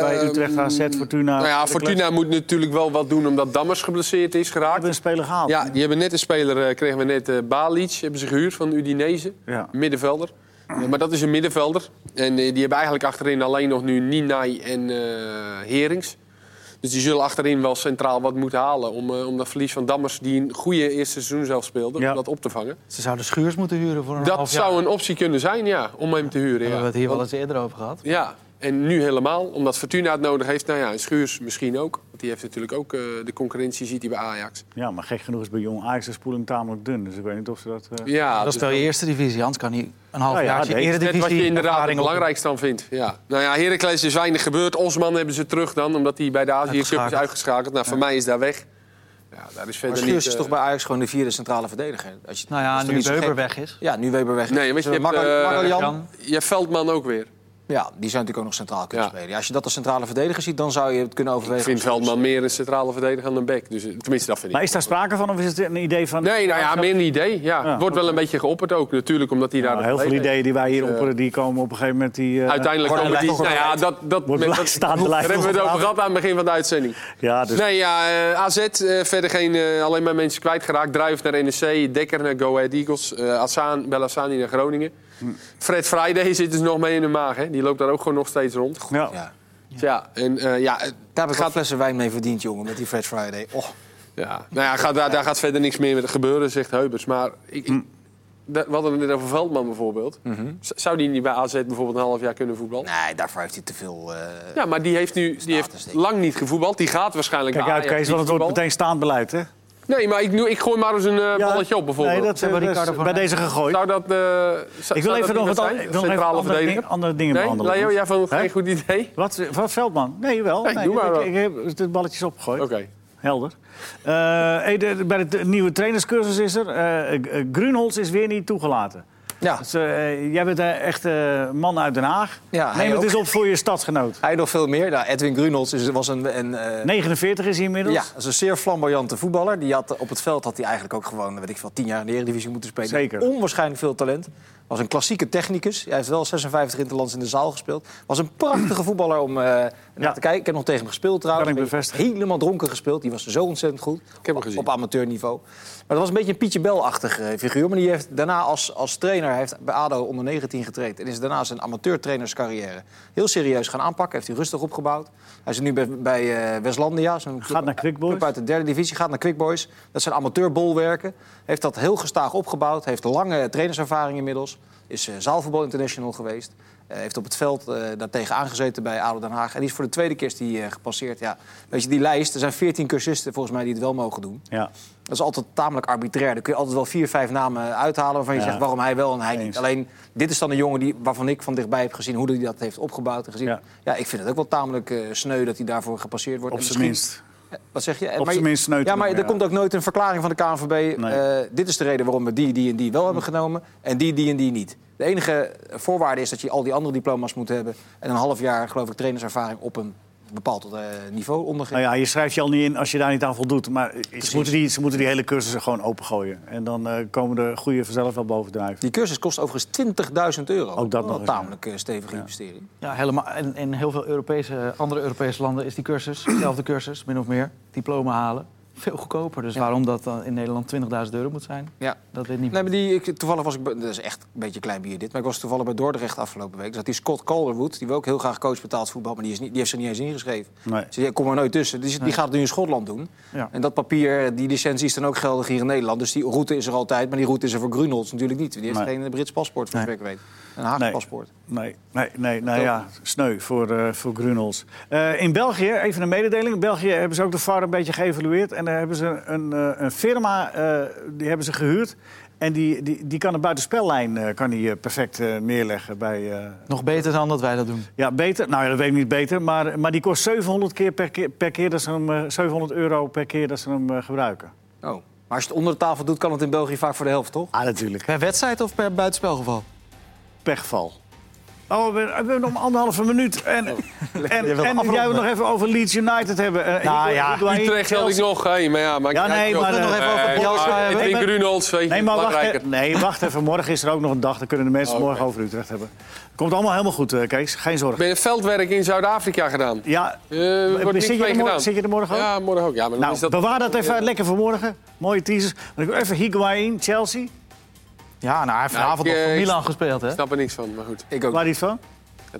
Speaker 1: Bij Utrecht, AZ, Fortuna.
Speaker 2: Nou ja. Fortuna moet natuurlijk wel wat doen omdat Dammers geblesseerd is geraakt.
Speaker 1: hebben een speler gehaald.
Speaker 2: Ja, die hebben net een speler, kregen we net, Balic, hebben ze gehuurd van Udinese.
Speaker 1: Ja.
Speaker 2: Middenvelder. Maar dat is een middenvelder. En die hebben eigenlijk achterin alleen nog nu Ninai en Herings. Dus die zullen achterin wel centraal wat moeten halen om, eh, om dat verlies van Dammers, die een goede eerste seizoen zelf speelde,
Speaker 1: Ja.
Speaker 2: om dat op te vangen.
Speaker 4: Ze zouden schuurs moeten huren voor een
Speaker 2: Dat
Speaker 4: half jaar.
Speaker 2: zou een optie kunnen zijn, ja, om hem te huren. Ja.
Speaker 4: hebben we het hier wel eens eerder over gehad.
Speaker 2: Ja, en nu helemaal, omdat Fortuna het nodig heeft. Nou ja, en Schuurs misschien ook. Want die heeft natuurlijk ook eh, de concurrentie, ziet hij bij Ajax.
Speaker 1: Ja, maar gek genoeg is bij Jong Ajax de spoeling tamelijk dun. Dus ik weet niet of ze dat... eh,
Speaker 2: Ja,
Speaker 4: Dan
Speaker 2: dus
Speaker 4: speel je eerste divisie, anders kan hij een half
Speaker 1: Nou ja,
Speaker 4: jaar
Speaker 1: nee,
Speaker 2: Net
Speaker 4: eredivisie
Speaker 2: wat je inderdaad het
Speaker 4: ervaring op-
Speaker 2: belangrijkst dan vindt. Ja. Nou ja, Heracles is weinig gebeurd. Osman hebben ze terug dan, omdat hij bij de Azië Cup is
Speaker 4: Uitgeschakeld.
Speaker 2: Nou, voor mij is daar weg. Ja, daar is
Speaker 3: Maar
Speaker 2: verder
Speaker 3: Schuurs
Speaker 2: niet...
Speaker 3: is
Speaker 2: eh,
Speaker 3: toch bij Ajax gewoon de vierde centrale verdediger? Als je,
Speaker 4: Nou
Speaker 3: dat
Speaker 4: ja,
Speaker 3: is
Speaker 4: nu
Speaker 3: niet
Speaker 4: Weber weg is.
Speaker 3: Ja, nu Weber weg.
Speaker 2: Nee, want je hebt. Je hebt Veldman ook weer.
Speaker 3: Ja, die zou natuurlijk ook nog centraal kunnen
Speaker 2: Ja.
Speaker 3: spelen. Ja, als je dat als centrale verdediger ziet, dan zou je het kunnen
Speaker 2: Ik
Speaker 3: overwegen.
Speaker 2: vind Veldman meer een centrale verdediger dan een back. Dus, eh, tenminste, dat vind ik.
Speaker 1: Maar is daar sprake van of is het een idee van...
Speaker 2: Nee, nou ja, meer een idee. Ja.
Speaker 1: Ja,
Speaker 2: Het wordt wel een beetje geopperd ook, natuurlijk, omdat hij daar...
Speaker 1: Nou, heel veel ideeën die wij hier
Speaker 2: Dus, eh,
Speaker 1: opperen, die komen op een gegeven moment... Die, eh,
Speaker 2: Uiteindelijk komen die... Nou ja, dat, dat,
Speaker 1: Wordt
Speaker 2: met-
Speaker 1: beleid
Speaker 2: Daar hebben we het over gehad aan het begin van de uitzending.
Speaker 1: ja, dus
Speaker 2: Nee, ja, AZ eh, verder geen, eh, alleen maar mensen kwijtgeraakt. Druif naar NEC, Dekker naar Go Ahead Eagles, eh Assaan, Bellassani naar Groningen. Fred Friday zit dus nog mee in de maag. Hè. Die loopt daar ook gewoon nog steeds rond.
Speaker 1: ja.
Speaker 3: Ja.
Speaker 2: Ja, en, eh, ja, het
Speaker 3: Daar heb ik
Speaker 2: gaat,
Speaker 3: flessen wijn mee verdiend, jongen, met die Fred Friday. Oh.
Speaker 2: ja, nou ja, gaat, daar, daar gaat verder niks meer met gebeuren, zegt Heubers. Maar ik,
Speaker 1: Hm.
Speaker 2: ik, dat- we hadden het net over Veldman bijvoorbeeld. Z- Zou die niet bij AZ bijvoorbeeld een half jaar kunnen voetballen?
Speaker 3: Nee, daarvoor heeft hij te veel... eh,
Speaker 2: Ja, maar die heeft nu die heeft
Speaker 3: Status,
Speaker 2: lang niet gevoetbald. Die gaat waarschijnlijk
Speaker 1: Kijk uit, Kees, want het wordt meteen staand beleid, hè?
Speaker 2: Nee, maar ik, ik gooi maar eens een eh,
Speaker 1: Ja,
Speaker 2: balletje op bijvoorbeeld.
Speaker 1: Nee, dat,
Speaker 4: Hebben we Ricardo van
Speaker 1: bij deze gegooid.
Speaker 2: Zou dat... eh,
Speaker 1: Ik
Speaker 2: zou
Speaker 1: wil
Speaker 2: dat
Speaker 1: even nog wat,
Speaker 2: zijn?
Speaker 1: ik wil nog even
Speaker 2: Centrale
Speaker 1: andere, ding- andere dingen
Speaker 2: Nee,
Speaker 1: behandelen.
Speaker 2: Leo, jij vond geen goed idee?
Speaker 1: Wat, wat Veldman? Nee, wel.
Speaker 2: Nee,
Speaker 1: nee,
Speaker 2: doe maar
Speaker 1: ik,
Speaker 2: wel.
Speaker 1: ik heb de balletjes opgegooid.
Speaker 2: Oké.
Speaker 1: Helder. Eh, hey, de- bij de nieuwe trainerscursus is er. eh eh, Grunholz is weer niet toegelaten.
Speaker 3: Ja,
Speaker 1: Dus, eh, jij bent een echte man uit Den Haag.
Speaker 3: Ja,
Speaker 1: Neem het
Speaker 3: ook.
Speaker 1: eens op voor je stadsgenoot.
Speaker 3: hij nog veel meer. Nou, Edwin Grunholz is, was een... een eh,
Speaker 1: 49 is hij inmiddels.
Speaker 3: Ja, is een zeer flamboyante voetballer. Die had, op het veld had hij eigenlijk ook gewoon, weet ik veel, tien jaar in de Eredivisie moeten spelen.
Speaker 1: Zeker.
Speaker 3: Onwaarschijnlijk veel talent. Was een klassieke technicus. Hij heeft wel 56 interlands in de zaal gespeeld. Was een prachtige voetballer om eh, naar
Speaker 1: Ja.
Speaker 3: te kijken. Ik heb nog tegen hem gespeeld trouwens.
Speaker 1: Kan ik bevestigen.
Speaker 3: Helemaal dronken gespeeld. Die was zo ontzettend goed.
Speaker 2: heb hem
Speaker 3: Op-
Speaker 2: gezien.
Speaker 3: Op amateurniveau. Maar dat was een beetje een Pietje Bel-achtig eh, figuur. Maar die heeft daarna als, als trainer hij heeft bij ADO onder 19 getraind. En is daarna zijn amateurtrainerscarrière heel serieus gaan aanpakken. Heeft hij rustig opgebouwd. Hij zit nu bij, bij eh, Westlandia. zo'n
Speaker 1: Gaat naar Quick Boys.
Speaker 3: club uit de derde divisie. Gaat naar Quick Boys. Dat zijn amateurbolwerken. Heeft dat heel gestaag opgebouwd. Heeft lange trainerservaring inmiddels. Is eh, zaalvoetbal international geweest. Eh, heeft op het veld eh daartegen aangezeten bij ADO Den Haag. En die is voor de tweede keer is die, gepasseerd. Ja, weet je, die lijst, er zijn 14 cursisten volgens mij die het wel mogen doen.
Speaker 1: Ja.
Speaker 3: Dat is altijd tamelijk arbitrair. Dan kun je altijd wel vier, vijf namen uithalen waarvan je
Speaker 1: Ja.
Speaker 3: zegt waarom hij wel en hij
Speaker 1: Eens.
Speaker 3: niet. Alleen, dit is dan een jongen die, waarvan ik van dichtbij heb gezien hoe hij dat heeft opgebouwd en gezien.
Speaker 1: Ja.
Speaker 3: Ja, ik vind het ook wel tamelijk sneu dat hij daarvoor gepasseerd wordt.
Speaker 1: Op zijn minst.
Speaker 3: Wat zeg je?
Speaker 1: Op
Speaker 3: Maar
Speaker 1: zijn minst
Speaker 3: Ja, maar er
Speaker 1: ja.
Speaker 3: komt ook nooit een verklaring van de KNVB.
Speaker 1: Nee.
Speaker 3: eh, dit is de reden waarom we die, die en die wel hebben genomen. En die, die en die niet. De enige voorwaarde is dat je al die andere diploma's moet hebben. En een half jaar, geloof ik, trainerservaring op een bepaald eh, niveau ondergeven.
Speaker 1: Nou ja, je schrijft je al niet in als je daar niet aan voldoet. Maar ze moeten, die, ze moeten die hele cursussen gewoon opengooien. En dan eh, komen de goede vanzelf wel bovendrijven.
Speaker 3: Die cursus kost overigens 20.000 euro.
Speaker 1: Ook dat
Speaker 3: Wel
Speaker 1: nog
Speaker 3: een tamelijk eh, stevige investering.
Speaker 4: Ja, helemaal. En in heel veel Europese, andere Europese landen is die cursus, dezelfde cursus, min of meer, diploma halen, veel goedkoper. Dus waarom dat dan in Nederland 20.000 euro moet zijn,
Speaker 3: Ja.
Speaker 4: dat weet niet.
Speaker 3: Nee, maar die, ik, toevallig was ik... Dat is echt een beetje klein bier dit. Maar ik was toevallig bij Dordrecht afgelopen week. Dus dat die Scott Calderwood, die wil ook heel graag coach betaald voetbal... maar die, is niet, die heeft zich niet eens ingeschreven.
Speaker 1: Nee.
Speaker 3: Dus die komt er nooit tussen. Die, die gaat het nu in Schotland doen.
Speaker 4: Ja.
Speaker 3: En dat papier, die licentie is dan ook geldig hier in Nederland. Dus die route is er altijd. Maar die route is er voor Grunholz natuurlijk niet. Die heeft
Speaker 1: Nee.
Speaker 3: geen Brits paspoort, voor ik weet. Een Haagse
Speaker 1: Nee.
Speaker 3: paspoort.
Speaker 1: Nee, nee, nee, nou ja, sneu voor, eh voor Grunholz. Eh, in België, even een mededeling. In België hebben ze ook de VAR een beetje geëvalueerd. En daar hebben ze een, eh, een firma, eh, die hebben ze gehuurd. En die, die, die kan de buitenspellijn eh, kan die, perfect eh, neerleggen bij... eh,
Speaker 4: Nog beter dan dat wij dat doen.
Speaker 1: ja, beter. Nou ja, dat weet ik niet beter. Maar, maar die kost 700, keer per, keer, per keer dat ze hem, eh, 700 euro per keer dat ze hem gebruiken.
Speaker 3: Oh. Maar als je het onder de tafel doet, kan het in België vaak voor de helft, toch?
Speaker 1: Ah, natuurlijk.
Speaker 4: Per wedstrijd of per buitenspelgeval?
Speaker 1: Per geval. Oh, we, we hebben nog maar anderhalve minuut. En, en,
Speaker 4: Je wilt
Speaker 1: en
Speaker 4: afronden.
Speaker 1: jij wil nog even over Leeds United hebben. Eh,
Speaker 4: Nou ja,
Speaker 1: Higuain,
Speaker 2: Utrecht had ik nog. Hey, maar ja, maar
Speaker 1: Ja, nee, maar,
Speaker 4: nog even over
Speaker 2: Nee,
Speaker 4: Bielsa
Speaker 2: maar
Speaker 4: hebben.
Speaker 2: Edwin Grunholz, weet je,
Speaker 1: Nee, maar wacht, nee, wacht even. Morgen is er ook nog een dag. Dan kunnen de mensen
Speaker 2: Oh,
Speaker 1: morgen over Utrecht hebben. Komt allemaal helemaal goed, eh, Kees. Geen zorgen.
Speaker 2: Ben je veldwerk in Zuid-Afrika gedaan?
Speaker 1: Ja,
Speaker 2: Eh, wordt
Speaker 1: zit, je er morgen,
Speaker 2: gedaan.
Speaker 1: zit je er morgen ook?
Speaker 2: Ja, morgen ook. Ja, maar dan
Speaker 1: Nou,
Speaker 2: is dat...
Speaker 1: bewaar dat even lekker voor morgen. Mooie teasers. Dan ik wil even Higuain, Chelsea.
Speaker 4: Ja, nou, hij heeft vanavond nog voor
Speaker 2: eh,
Speaker 4: Milan gespeeld, hè?
Speaker 2: Ik snap er niks van, maar goed.
Speaker 3: Ik ook.
Speaker 1: Waar niet van?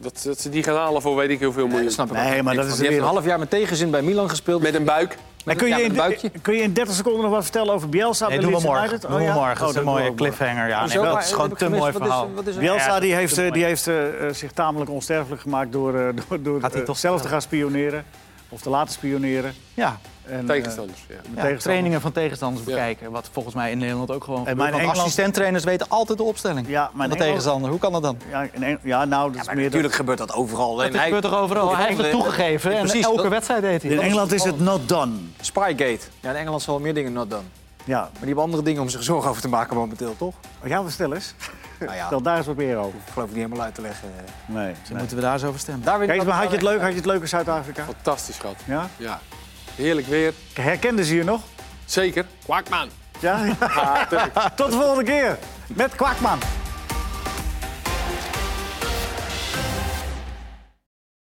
Speaker 2: Dat, dat ze die gaan halen voor weet ik heel veel
Speaker 3: Nee,
Speaker 2: miljoen.
Speaker 3: dat snap ik.
Speaker 1: Nee, maar dat is
Speaker 3: Die heeft
Speaker 1: weer...
Speaker 3: een half jaar met tegenzin bij Milan gespeeld.
Speaker 2: Met een buik.
Speaker 1: En kun, je
Speaker 3: ja, met
Speaker 1: in,
Speaker 3: een buikje.
Speaker 1: kun je in 30 seconden nog wat vertellen over Bielsa?
Speaker 4: Nee, doen we morgen. Doen we morgen.
Speaker 1: Oh,
Speaker 4: Dat is een mooie cliffhanger. Ja, nee, het is gewoon een te mooi
Speaker 3: Wat is-
Speaker 4: verhaal.
Speaker 3: wat is er?
Speaker 1: Bielsa
Speaker 4: Ja,
Speaker 1: die
Speaker 4: dat
Speaker 1: heeft, eh, die heeft eh, zich tamelijk onsterfelijk gemaakt door, eh, door, door
Speaker 4: toch
Speaker 1: zelf te gaan spioneren. Of te laten spioneren.
Speaker 4: Ja,
Speaker 1: En,
Speaker 2: Tegenstanders, ja.
Speaker 1: eh,
Speaker 4: ja,
Speaker 1: tegenstanders.
Speaker 4: trainingen van tegenstanders
Speaker 2: Ja.
Speaker 4: bekijken. Wat volgens mij in Nederland ook gewoon
Speaker 1: En mijn Engeland-
Speaker 4: assistenttrainers weten altijd de opstelling
Speaker 1: Ja,
Speaker 4: van de
Speaker 1: Engeland-
Speaker 4: tegenstander. Hoe kan dat dan?
Speaker 1: Ja, in Eng- ja, nou, dat is
Speaker 3: Maar
Speaker 1: meer...
Speaker 3: natuurlijk gebeurt dat overal.
Speaker 4: Dat
Speaker 3: hij-
Speaker 4: gebeurt toch overal? Hij heeft het toegegeven en
Speaker 3: Precies,
Speaker 4: elke
Speaker 3: dat-
Speaker 4: wedstrijd deed hij.
Speaker 1: in Engeland is het
Speaker 4: toevallig.
Speaker 1: not done.
Speaker 3: Spygate. Ja, in Engeland zal wel meer dingen not done.
Speaker 1: Ja,
Speaker 3: Maar die hebben andere dingen om zich zorgen over te maken momenteel, toch?
Speaker 1: ja, wat stel eens.
Speaker 3: Nou ja,
Speaker 1: Stel daar eens wat meer over.
Speaker 3: ik geloof ik niet helemaal uit te leggen.
Speaker 1: Nee.
Speaker 4: Dus
Speaker 1: nee.
Speaker 4: moeten we daar eens over stemmen.
Speaker 3: Daar
Speaker 1: Kijk, maar had je het leuk? Had je het leuk in Zuid-Afrika?
Speaker 2: Fantastisch, schat.
Speaker 1: Ja?
Speaker 2: Ja. Heerlijk weer.
Speaker 1: Herkenden ze je nog?
Speaker 2: Zeker. Kwakman.
Speaker 1: Ja?
Speaker 2: Tuurlijk.
Speaker 1: Tot de volgende keer met Kwakman.